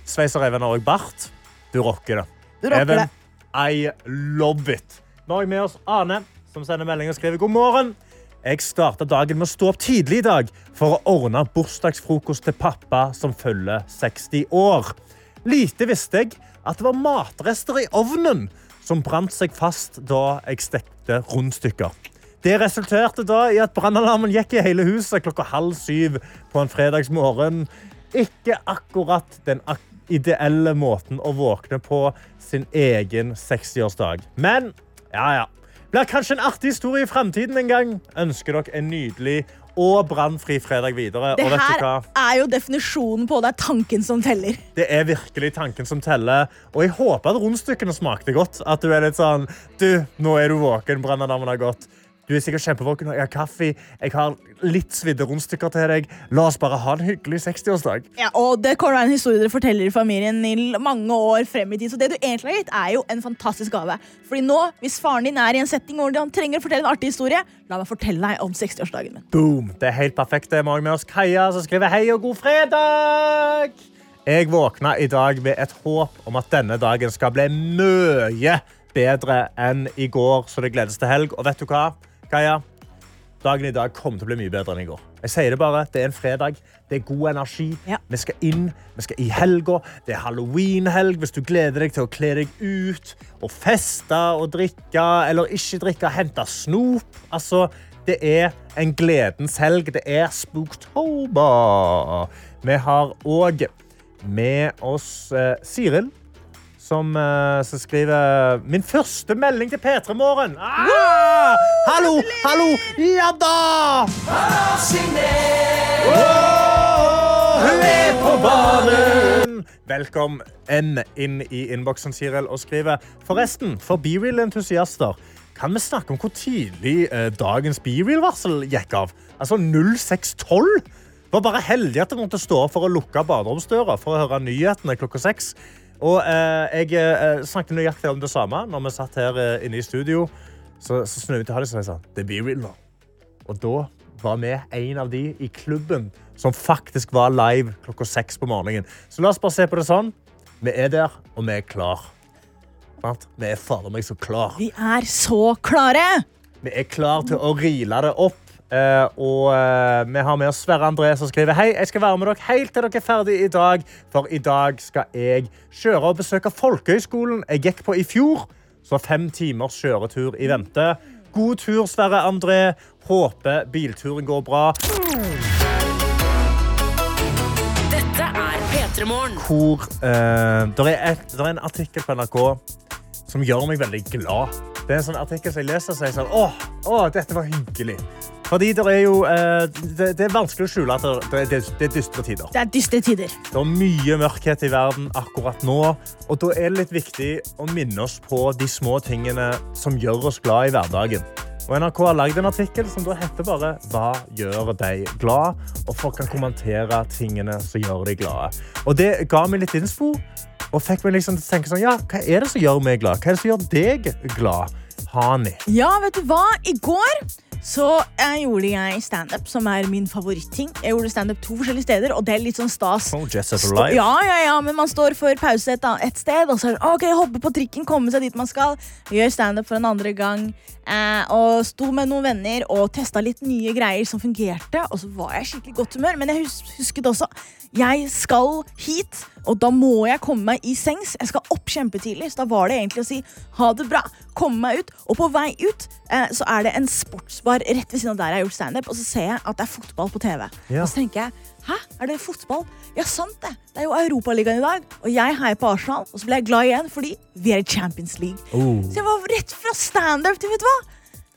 Sveisereven har også bart. Du rocker det. Du rocker Even, det. I love it. Nå har vi med oss Ane, som sender melding og skriver god morgen. Jeg starta dagen med å stå opp tidlig i dag for å ordne bursdagsfrokost til pappa som følger 60 år. Lite visste jeg at det var matrester i ovnen som brant seg fast da jeg stekte rundstykker. Det resulterte da i at brannalarmen gikk i hele huset klokka halv syv på en fredagsmorgen. Ikke akkurat den ak ideelle måten å våkne på sin egen 60-årsdag. Men ja, ja. Blir kanskje en artig historie i framtiden en gang. Ønsker dere en nydelig og brannfri fredag videre. Det her er jo definisjonen på det er tanken som teller. Det er virkelig tanken som teller. Og jeg håper at rundstykkene smakte godt. At du er litt sånn Du, nå er du våken. Brannalarmen har gått. Du er sikkert kjempevåken. Jeg har kaffe. Jeg har litt svidde rundstykker til deg. La oss bare ha en hyggelig 60-årsdag. Ja, og Det kommer en historie dere forteller i familien i mange år frem i tid. Så det du egentlig har gitt, er jo en fantastisk gave. Fordi nå, hvis faren din er i en setting hvor han trenger å fortelle en artig historie, la meg fortelle deg om 60-årsdagen min. Boom. Det er helt perfekt. Det er mange med oss. Kaja som skriver hei og god fredag. Jeg våkna i dag med et håp om at denne dagen skal bli mye bedre enn i går, så det gledes til helg. Og vet du hva, Kaja? dagen i dag kommer til å bli mye bedre enn i går. Jeg sier det bare, Det er en fredag, det er god energi. Ja. Vi skal inn, vi skal i helga. Det er halloween-helg hvis du gleder deg til å kle deg ut og feste og drikke, eller ikke drikke, hente snop. Altså, det er en gledens helg. Det er spooktober. Vi har òg med oss eh, Siril som, eh, som skriver Min første melding til P3 Morgen. Ah! Hallo, hallo! Ja da! Hun er på banen! Velkommen inn i innboksen, Siril, og skriver Forresten, for BeReal-entusiaster, kan vi snakke om hvor tidlig eh, dagens BeReal-varsel gikk av? Altså 0612? Var bare heldig at jeg måtte stå opp for å lukke baderomsdøra for å høre nyhetene klokka seks. Og eh, jeg eh, snakket nøyaktig om det samme når vi satt her eh, inne i studio. Så, så snudde vi til Harry og sa det blir real nå. Og da var vi en av de i klubben som faktisk var live klokka seks på morgenen. Så la oss bare se på det sånn. Vi er der, og vi er klar. Sant? Vi er fader meg så klar. Vi er så klare! Vi er klar til å rile det opp. Eh, og eh, vi har med oss Sverre André som skriver Hei, jeg skal være med dere helt til dere er ferdig i dag. For i dag skal jeg kjøre og besøke folkehøyskolen jeg gikk på i fjor. Så fem timers kjøretur i vente. God tur, Sverre André. Håper bilturen går bra. Dette er P3 Morgen. Hvor eh, Det er, er en artikkel på NRK som gjør meg veldig glad. Det er en sånn artikkel som jeg leser og sier sånn Åh, åh, dette var hyggelig. Fordi det er jo eh, det, det er vanskelig å skjule at det, det, det er dystre tider. Det er dystre tider. Det er mye mørkhet i verden akkurat nå. Og da er det litt viktig å minne oss på de små tingene som gjør oss glad i hverdagen. Og NRK har lagd en artikkel som da heter bare Hva gjør deg glad? Og folk kan kommentere tingene som gjør deg glade. Og det ga meg litt innspo, og fikk meg liksom til å tenke sånn Ja, hva er det som gjør meg glad? Hva er det som gjør deg glad? Hani. Ja, vet du hva? I går så jeg gjorde jeg standup, som er min favoritting. Jeg gjorde standup to forskjellige steder, og det er litt sånn stas. Oh, Stå-. Ja, ja, ja, men man står for pause et, et sted, og så ok, hoppe på trikken, komme seg dit man skal, gjør standup for en andre gang, eh, og sto med noen venner og testa litt nye greier som fungerte, og så var jeg skikkelig godt humør, men jeg hus husket også, jeg skal hit, og da må jeg komme meg i sengs. Jeg skal opp kjempetidlig, så da var det egentlig å si ha det bra, komme meg ut, og på vei ut eh, så er det en sportsbar rett ved siden av der jeg har gjort standup, og så ser jeg at det er fotball på TV. Ja. Og så tenker jeg, hæ, er det fotball? Ja, sant det. Det er jo Europaligaen i dag, og jeg heier på Arsenal, og så ble jeg glad igjen fordi vi er i Champions League. Oh. Så jeg var rett fra standup til, vet du hva?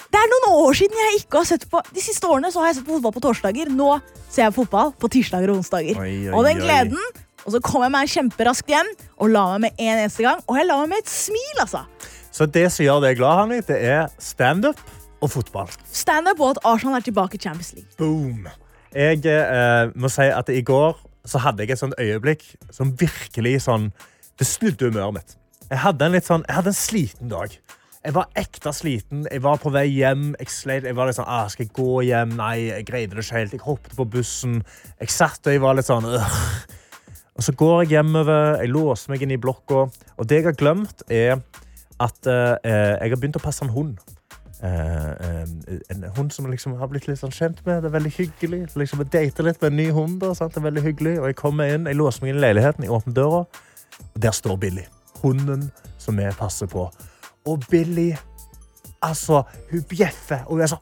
Det er noen år siden jeg ikke har sett på De siste årene så har jeg sett på fotball på torsdager. Nå ser jeg fotball på tirsdager og onsdager. Oi, oi, og den gleden. Og så kom jeg meg kjemperaskt hjem og la meg med en eneste gang. Og jeg la meg med et smil, altså. Så det som gjør deg glad, Hanni, det er standup og fotball. Standup og at Arsenal er tilbake i Champions League. Boom. Jeg eh, må si at i går så hadde jeg et sånt øyeblikk som virkelig sånn Det snudde humøret mitt. Jeg hadde en litt sånn, jeg hadde en sliten dag. Jeg var ekte sliten. Jeg var på vei hjem. Jeg sleit. Jeg var litt sånn, ah, Skal jeg gå hjem? Nei, jeg greide det ikke helt. Jeg hoppet på bussen. Jeg satt og jeg var litt sånn øh. Og så går jeg hjemover. Jeg låser meg inn i blokka. Og det jeg har glemt, er at eh, jeg har begynt å passe en hund. Eh, eh, en hund som liksom har blitt litt sånn kjent med. Det er veldig hyggelig. Liksom, jeg dater litt med en ny hund. Da, sant? Det er veldig hyggelig. Og jeg kommer inn, jeg låser meg inn i leiligheten, jeg åpner døra, og der står Billy. Hunden som vi passer på. Og Billy Altså, hun bjeffer, og hun er sånn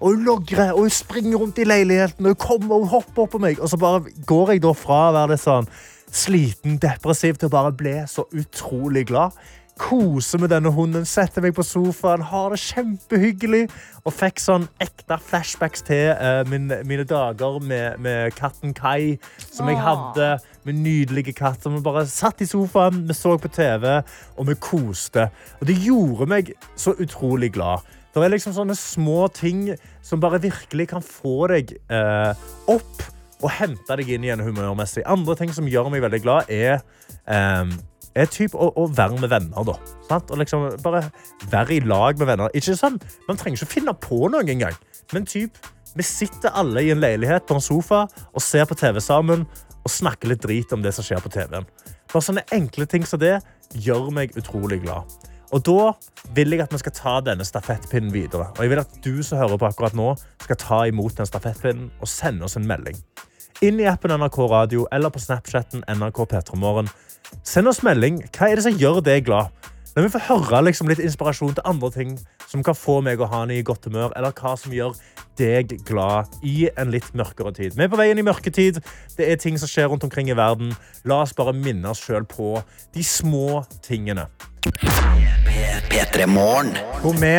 Og hun logrer, og hun springer rundt i leiligheten, og hun kommer og hun hopper opp på meg. Og så bare går jeg da fra å være litt sånn sliten, depressiv, til å bare bli så utrolig glad. Kose med denne hunden, sette meg på sofaen, har det kjempehyggelig. Og fikk sånn ekte flashbacks til uh, min, mine dager med, med katten Kai, som jeg hadde. Med nydelige katt. som Vi bare satt i sofaen, vi så på TV, og vi koste. Og det gjorde meg så utrolig glad. Det er liksom sånne små ting som bare virkelig kan få deg eh, opp og hente deg inn igjen humørmessig. Andre ting som gjør meg veldig glad, er, eh, er typ å, å være med venner. Da. Sant? Og liksom bare være i lag med venner. Ikke sånn, Man trenger ikke finne på noe engang. Men typ, vi sitter alle i en leilighet på en sofa og ser på TV sammen og snakker litt drit om det som skjer på TV-en. Bare sånne enkle ting som det gjør meg utrolig glad. Og da vil jeg at vi skal ta denne stafettpinnen videre. Og jeg vil at du som hører på akkurat nå, skal ta imot den stafettpinnen og sende oss en melding. Inn i appen NRK Radio eller på Snapchatten NRK Petromorgen. Send oss melding. Hva er det som gjør deg glad? Når vi får høre liksom, litt inspirasjon til andre ting som kan få meg og Hani i godt humør, eller hva som gjør deg glad i en litt mørkere tid. Vi er på veien i mørketid. Det er ting som skjer rundt omkring i verden. La oss bare minne oss sjøl på de små tingene. Hvor vi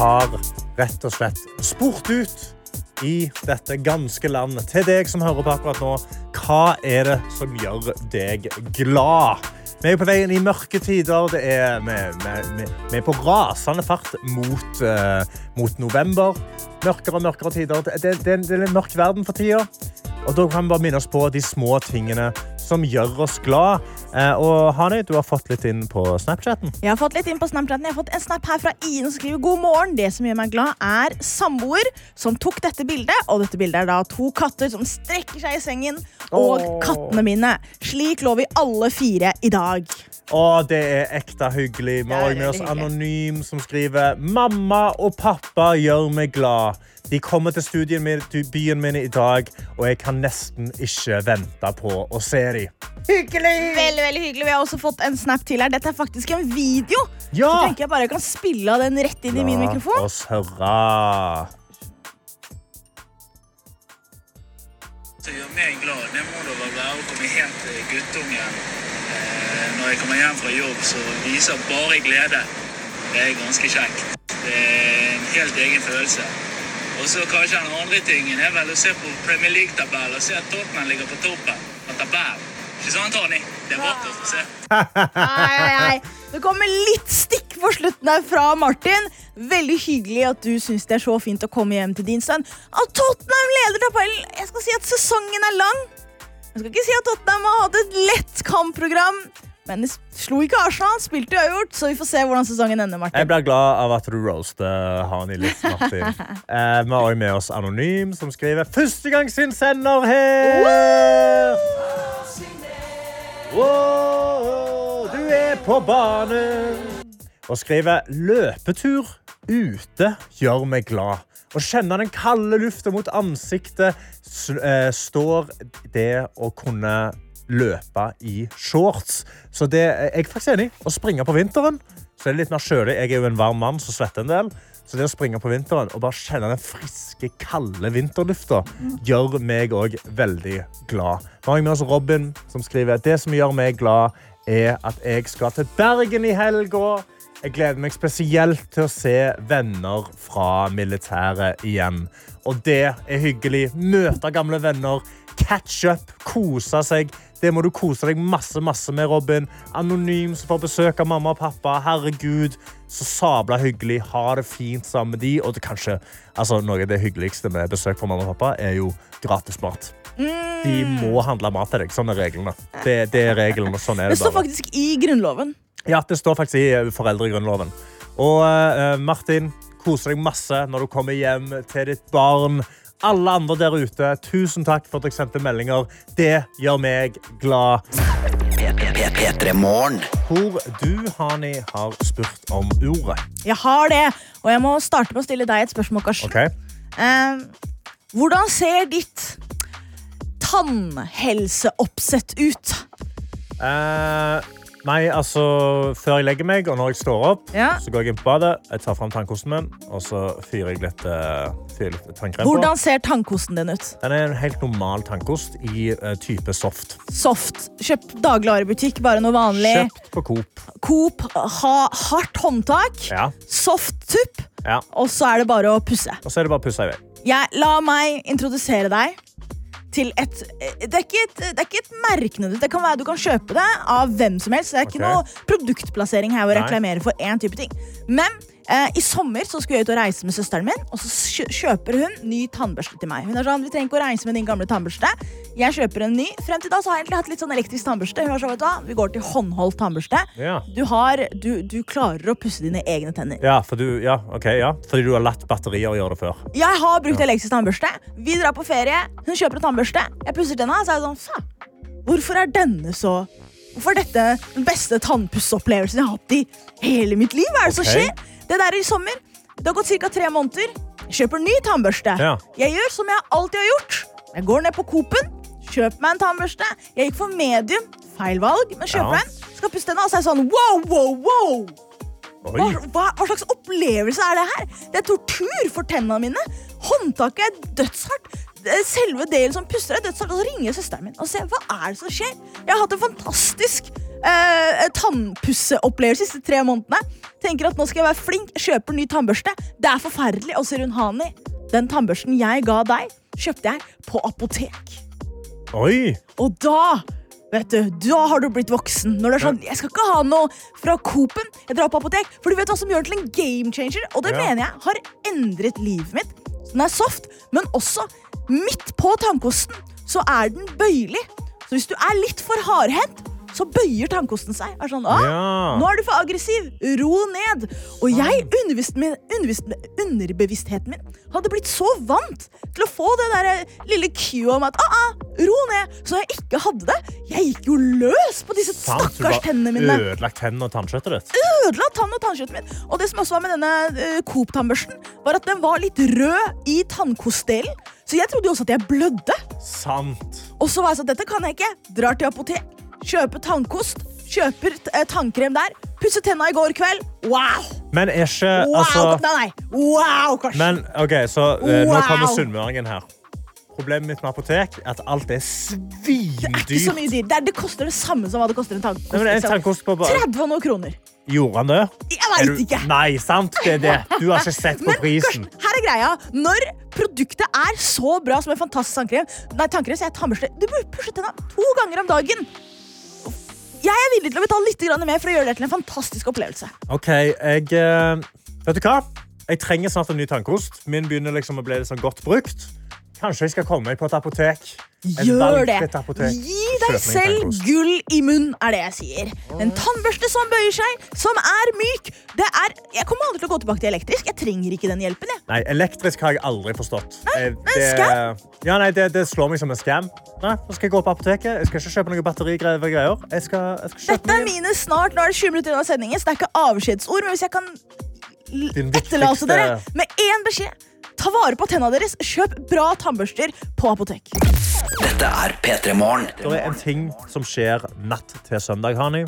har rett og slett spurt ut i dette ganske landet til deg som hører på akkurat nå. Hva er det som gjør deg glad? Vi er på veien i mørke tider. Det er, vi, vi, vi, er på rasende fart mot, uh, mot november. Mørkere og mørkere tider. Det, det, det er en mørk verden for tida. Og da kan vi bare minne oss på de små tingene som gjør oss glad. Eh, og Hani, du har fått litt inn på Snapchaten. Jeg har fått litt inn på Snapchaten. Jeg har fått en snap her fra Ine som skriver god morgen. Det som gjør meg glad, er samboer som tok dette bildet. Og dette bildet er da to katter som strekker seg i sengen. Og oh. kattene mine. Slik lå vi alle fire i dag. Å, det er ekte hyggelig. Vi har òg med oss. Anonym, som skriver Mamma og pappa gjør meg glad. De kommer til studien min, byen min i dag, og jeg kan nesten ikke vente på å se dem. Hyggelig! Veldig, veldig hyggelig. Vi har også fått en snap til her. Dette er faktisk en video. Ja! Så tenker jeg bare jeg kan spille av den rett inn i min La mikrofon. oss høre. Det gjør meg glad, det må da være å komme hjem til guttungen. Eh, når jeg kommer hjem fra jobb, så viser bare glede. Det er ganske kjekt. Det er en helt egen følelse. Og så kanskje den andre tingen er vel å se på Premier League-tabellen og se at Tottenham ligger på toppen av tabellen. Ikke sant, Tony? Det er vakkert å se. Ai, ai, ai. Det kommer litt stikk på slutten her fra Martin. Veldig hyggelig at du syns det er så fint å komme hjem til din sønn. At Tottenham leder tabellen! Jeg skal si at sesongen er lang. Jeg skal ikke si at Tottenham har hatt et lett kampprogram. Men de slo ikke Arsenal, spilte uavgjort, så vi får se hvordan sesongen ender. Martin. Jeg blir glad av at du roaster Hani litt, Martin. [laughs] Eh, vi har med oss Anonym, som skriver 'Første gang sin sender her! Wow, du er på banen! Og skriver løpetur ute gjør meg glad. Å kjenne den kalde lufta mot ansiktet eh, står det å kunne løpe i shorts. Så det er jeg faktisk enig i. Å springe på vinteren så er det litt mer kjølig. Jeg er jo en varm mann som svetter en del. Så det å springe på vinteren og bare kjenne den friske, kalde vinterlufta gjør meg òg veldig glad. Nå har med oss Robin, som skriver det som gjør meg glad, er at jeg skal til Bergen i helga. Jeg gleder meg spesielt til å se venner fra militæret igjen. Og det er hyggelig. Møte gamle venner, catch up, kose seg. Det må du kose deg masse masse med, Robin. Anonym som får besøk av mamma og pappa. Herregud, så sabla hyggelig. Ha det fint sammen med de. Og det kanskje, altså, noe av det hyggeligste med besøk fra mamma og pappa er jo gratismat. De må handle mat til deg. Sånn er reglene. Det, det er reglene, sånn er Det det står bare. faktisk i Grunnloven. Ja, det står faktisk i eh, foreldregrunnloven. Og uh, Martin, kose deg masse når du kommer hjem til ditt barn. Alle andre der ute, tusen takk for at dere sendte meldinger. Det gjør meg glad. Hvor du, Hani, har spurt om ordet. Jeg har det, og jeg må starte med å stille deg et spørsmål, Karsten. Okay. Eh, hvordan ser ditt tannhelseoppsett ut? Eh, nei, altså Før jeg legger meg, og når jeg står opp, Ja. så går jeg inn på badet, jeg tar fram tannkosten min, og så fyrer jeg litt, uh, fyrer litt tannkrem på. Hvordan ser tannkosten din ut? Den er en helt normal tannkost i uh, type soft. Soft. Kjøp dagligvarebutikk, bare noe vanlig. Kjøpt på Coop. Coop, ha hardt håndtak. Ja. Soft tupp. ja. Og så er det bare å pusse. Og så er det bare å pusse i vei. La meg introdusere deg til et Det er ikke et, det er ikke et merkenødvendig. Det kan være du kan kjøpe det av hvem som helst. Det er ikke noe produktplassering her å reklamere for én type ting. Men eh, i sommer så skulle jeg ut og reise med søsteren min, og så kjøper hun ny tannbørste til meg. Hun er sånn, vi trenger ikke å reise med din gamle tannbørste. Jeg kjøper en ny. Frem til da så har jeg egentlig hatt litt sånn elektrisk tannbørste. Hun er sånn, vet du hva, Vi går til håndholdt tannbørste. Ja. Du, har, du, du klarer å pusse dine egne tenner. Ja, for du, ja, ok, ja. Fordi du har latt batterier gjøre det før. Jeg har brukt elektrisk tannbørste. Vi drar på ferie. Hun kjøper en tannbørste. Jeg pusser tenna, så er jeg sånn Faen, hvorfor er denne så Hvorfor er dette den beste tannpussopplevelsen jeg har hatt i hele mitt liv? Hva er det som skjer? Det der er i sommer. Det har gått ca. tre måneder. Jeg kjøper ny tannbørste. Ja. Jeg gjør som jeg alltid har gjort. Jeg går ned på Coop-en, kjøper meg en tannbørste. Jeg gikk for medium. Feil valg, men kjøper Ja. en. Skal pusse tenna, og så er jeg sånn wow, wow, wow. Hva, hva, hva slags opplevelse er det her? Det er tortur for tennene mine. Håndtaket er dødshardt. Selve delen som puster, er dødshardt. Og så ringer søsteren min og sier hva er det som skjer. Jeg har hatt en fantastisk eh, tannpusseopplevelse de siste tre månedene. Tenker at nå skal jeg være flink, kjøper ny tannbørste. Det er forferdelig. Og så rundt hun Hani, den tannbørsten jeg ga deg, kjøpte jeg på apotek. Oi. Og da Vet du, Da har du blitt voksen. Når du er sånn, Jeg skal ikke ha noe fra Coop-en. Jeg drar på apotek. For du vet hva som gjør det til en game changer? Og det Ja. mener jeg har endret livet mitt. Den er soft, men også midt på tannkosten så er den bøyelig. Så hvis du er litt for hardhendt, så bøyer tannkosten seg. Er sånn, Ja. Nå er du for aggressiv. Ro ned. Og jeg, min- underbevisst, underbevisstheten min, hadde blitt så vant til å få det der eh, lille cue om at ah, ah, ro ned, så jeg ikke hadde det. Jeg gikk jo løs på disse Sant, stakkars tennene mine. ødelagt tennene og tannkjøttet ditt. Ødela tann- og tannkjøttet mitt. Og det som også var med denne uh, Coop-tannbørsten, var at den var litt rød i tannkostdelen. Så jeg trodde jo også at jeg blødde. Sant. Og så var jeg sånn, dette kan jeg ikke. Drar til apotek, kjøper tannkost, kjøper eh, tannkrem der. Pusser tenna i går kveld. Wow! Men er ikke Wow, altså, nei, nei. wow Karsten. Men OK, så eh, nå kommer sunnmøringen her. Problemet mitt med apotek er at alt er Ikke så svindyrt. mye dyrt. Det, er, det koster det samme som hva det koster en tannkost. Nei, en tannkost på 30 og noe kroner. Gjorde han det? Jeg Er veit ikke. Nei, sant? Det er det. Du har ikke sett på Men prisen. Karsten, her er greia. Når produktet er så bra som en fantastisk tannkrem Nei, tannkrem, sier jeg tannbørste. Du burde pushe tenna to ganger om dagen. Jeg er villig til å betale litt mer for å gjøre det til en fantastisk opplevelse. OK, jeg eh, Vet du hva? Jeg trenger snart en ny tannkost. Min begynner liksom å bli sånn godt brukt. Kanskje jeg skal komme på et apotek. Et Gjør det. apotek. Gi deg selv gull i munnen, er det jeg sier. En tannbørste som bøyer seg, som er myk. Det er, jeg kommer aldri til å gå tilbake til elektrisk. Jeg trenger ikke den hjelpen. jeg. Nei, elektrisk har jeg aldri forstått. Nei, det, Ja, nei, det, det slår meg som en scam. Nei, nå skal jeg gå på apoteket. Jeg skal ikke kjøpe noen batterigreier. greier. Jeg skal, jeg skal Dette er mine snart. Nå er det 20 minutter unna sendingen, så det er ikke avskjedsord. Men hvis jeg kan etterlate dere med én beskjed Ta vare på tenna deres. Kjøp bra tannbørster på apotek. Dette er P3 Morgen. Det er en ting som skjer natt til søndag, Hani,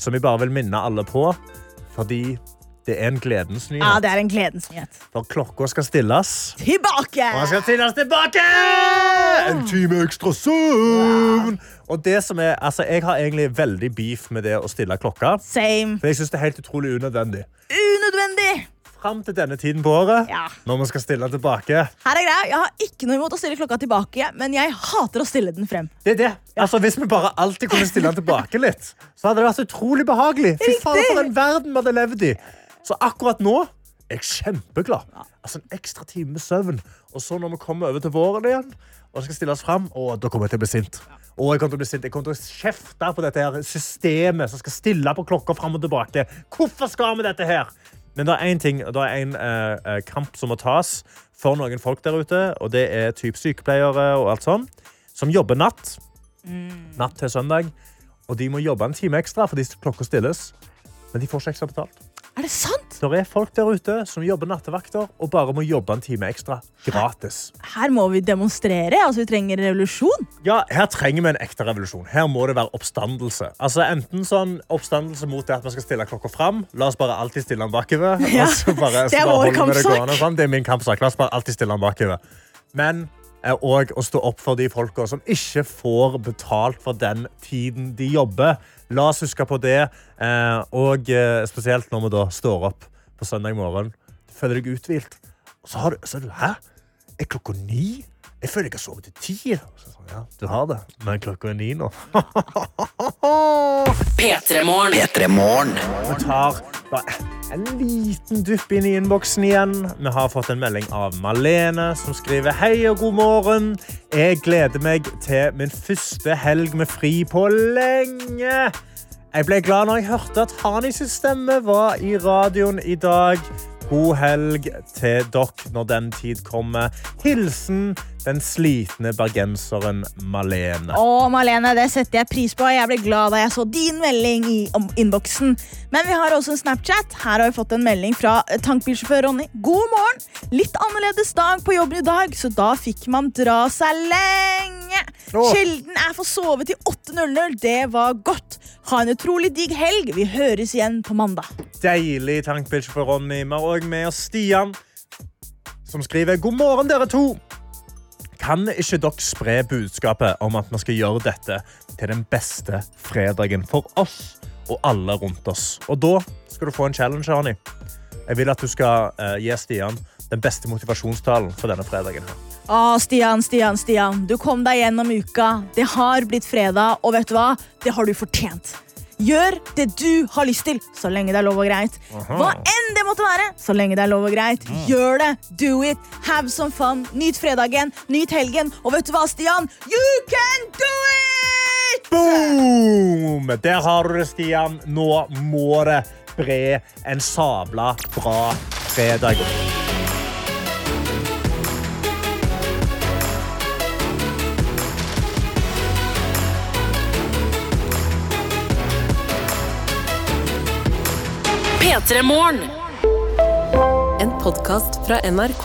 som vi bare vil minne alle på. Fordi det er en gledens Ja, nyhet. det er en gledens nyhet. For klokka skal stilles. Tilbake! Og skal stilles tilbake! En time ekstra søvn! Og det som er, altså, Jeg har egentlig veldig beef med det å stille klokka. Same. For jeg synes det er helt utrolig unødvendig. Unødvendig. Fram til denne tiden på året, Ja. når man skal stille tilbake. Her er greia. Jeg har ikke noe imot å stille klokka tilbake, men jeg hater å stille den frem. Det er det. Altså, hvis vi bare alltid kunne stille den tilbake litt, så hadde det vært utrolig behagelig. Fy faen, for en verden vi hadde levd i. Så akkurat nå er jeg kjempeglad. Altså En ekstra time med søvn. Og så når vi kommer over til våren igjen, og skal stille oss fram, å, da kommer jeg til å bli sint. Og jeg kommer til å bli sint. Jeg kommer til å kjefte på dette her systemet som skal stille på klokka fram og tilbake. Hvorfor skal vi dette her? Men det er én ting, det er en eh, eh, kamp som må tas for noen folk der ute, og det er typ sykepleiere og alt sånn, som jobber natt. Natt til søndag. Og de må jobbe en time ekstra fordi klokka stilles. Men de får ikke ekstra betalt. Er det sant? Det er folk der ute som jobber nattevakter og bare må jobbe en time ekstra gratis. Her må vi demonstrere. Altså, vi trenger revolusjon. Ja, Her trenger vi en ekte revolusjon. Her må det være oppstandelse. Altså Enten sånn oppstandelse mot det at vi skal stille klokka fram. La oss bare alltid stille den bakover. Ja, det er vår kampsak. det sånn. Det er min kampsak. La oss bare alltid stille den bakover. Men òg å stå opp for de folka som ikke får betalt for den tiden de jobber. La oss huske på det, eh, og eh, spesielt når vi da står opp på søndag morgen. Føler deg uthvilt. Og så har du, så Hæ? Er klokka ni? Jeg føler jeg har sovet til ti. Så sånn, Ja, du har det, men klokka er ni nå. [laughs] P3morgen. P3 Morgen. Vi tar bare en liten dupp inn i innboksen igjen. Vi har fått en melding av Malene, som skriver Hei og god morgen. Jeg gleder meg til min første helg med fri på lenge. Jeg ble glad når jeg hørte at Hanis stemme var i radioen i dag. God helg til dere når den tid kommer. Hilsen den slitne bergenseren Malene. Å, Malene, det setter jeg pris på. Jeg ble glad da jeg så din melding i innboksen. Men vi har også en Snapchat. Her har vi fått en melding fra eh, tankbilsjåfør Ronny. God morgen! Litt annerledes dag på jobben i dag, så da fikk man dra seg lenge. Åh. Sjelden er for sovet til 8.00. Det var godt. Ha en utrolig digg helg. Vi høres igjen på mandag. Deilig tankbilsjåfør Ronny. Vi har òg med oss Stian, som skriver God morgen, dere to. Kan ikke dere spre budskapet om at vi skal gjøre dette til den beste fredagen for oss og alle rundt oss? Og da skal du få en challenge, Arni. Jeg vil at du skal uh, gi Stian den beste motivasjonstalen for denne fredagen. Å, Stian, Stian, Stian. Du kom deg gjennom uka. Det har blitt fredag, og vet du hva? Det har du fortjent. Gjør det du har lyst til, så lenge det er lov og greit. Aha. Hva enn det måtte være, så lenge det er lov og greit. Gjør det. Do it. Have some fun. Nyt fredagen. Nyt helgen. Og vet du hva, Stian? You can do it! Boom! Der har du det, Stian. Nå må det bre en sabla bra fredag. P3 Morgen. En podkast fra NRK.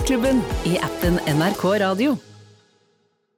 Skiklubben i appen NRK Radio.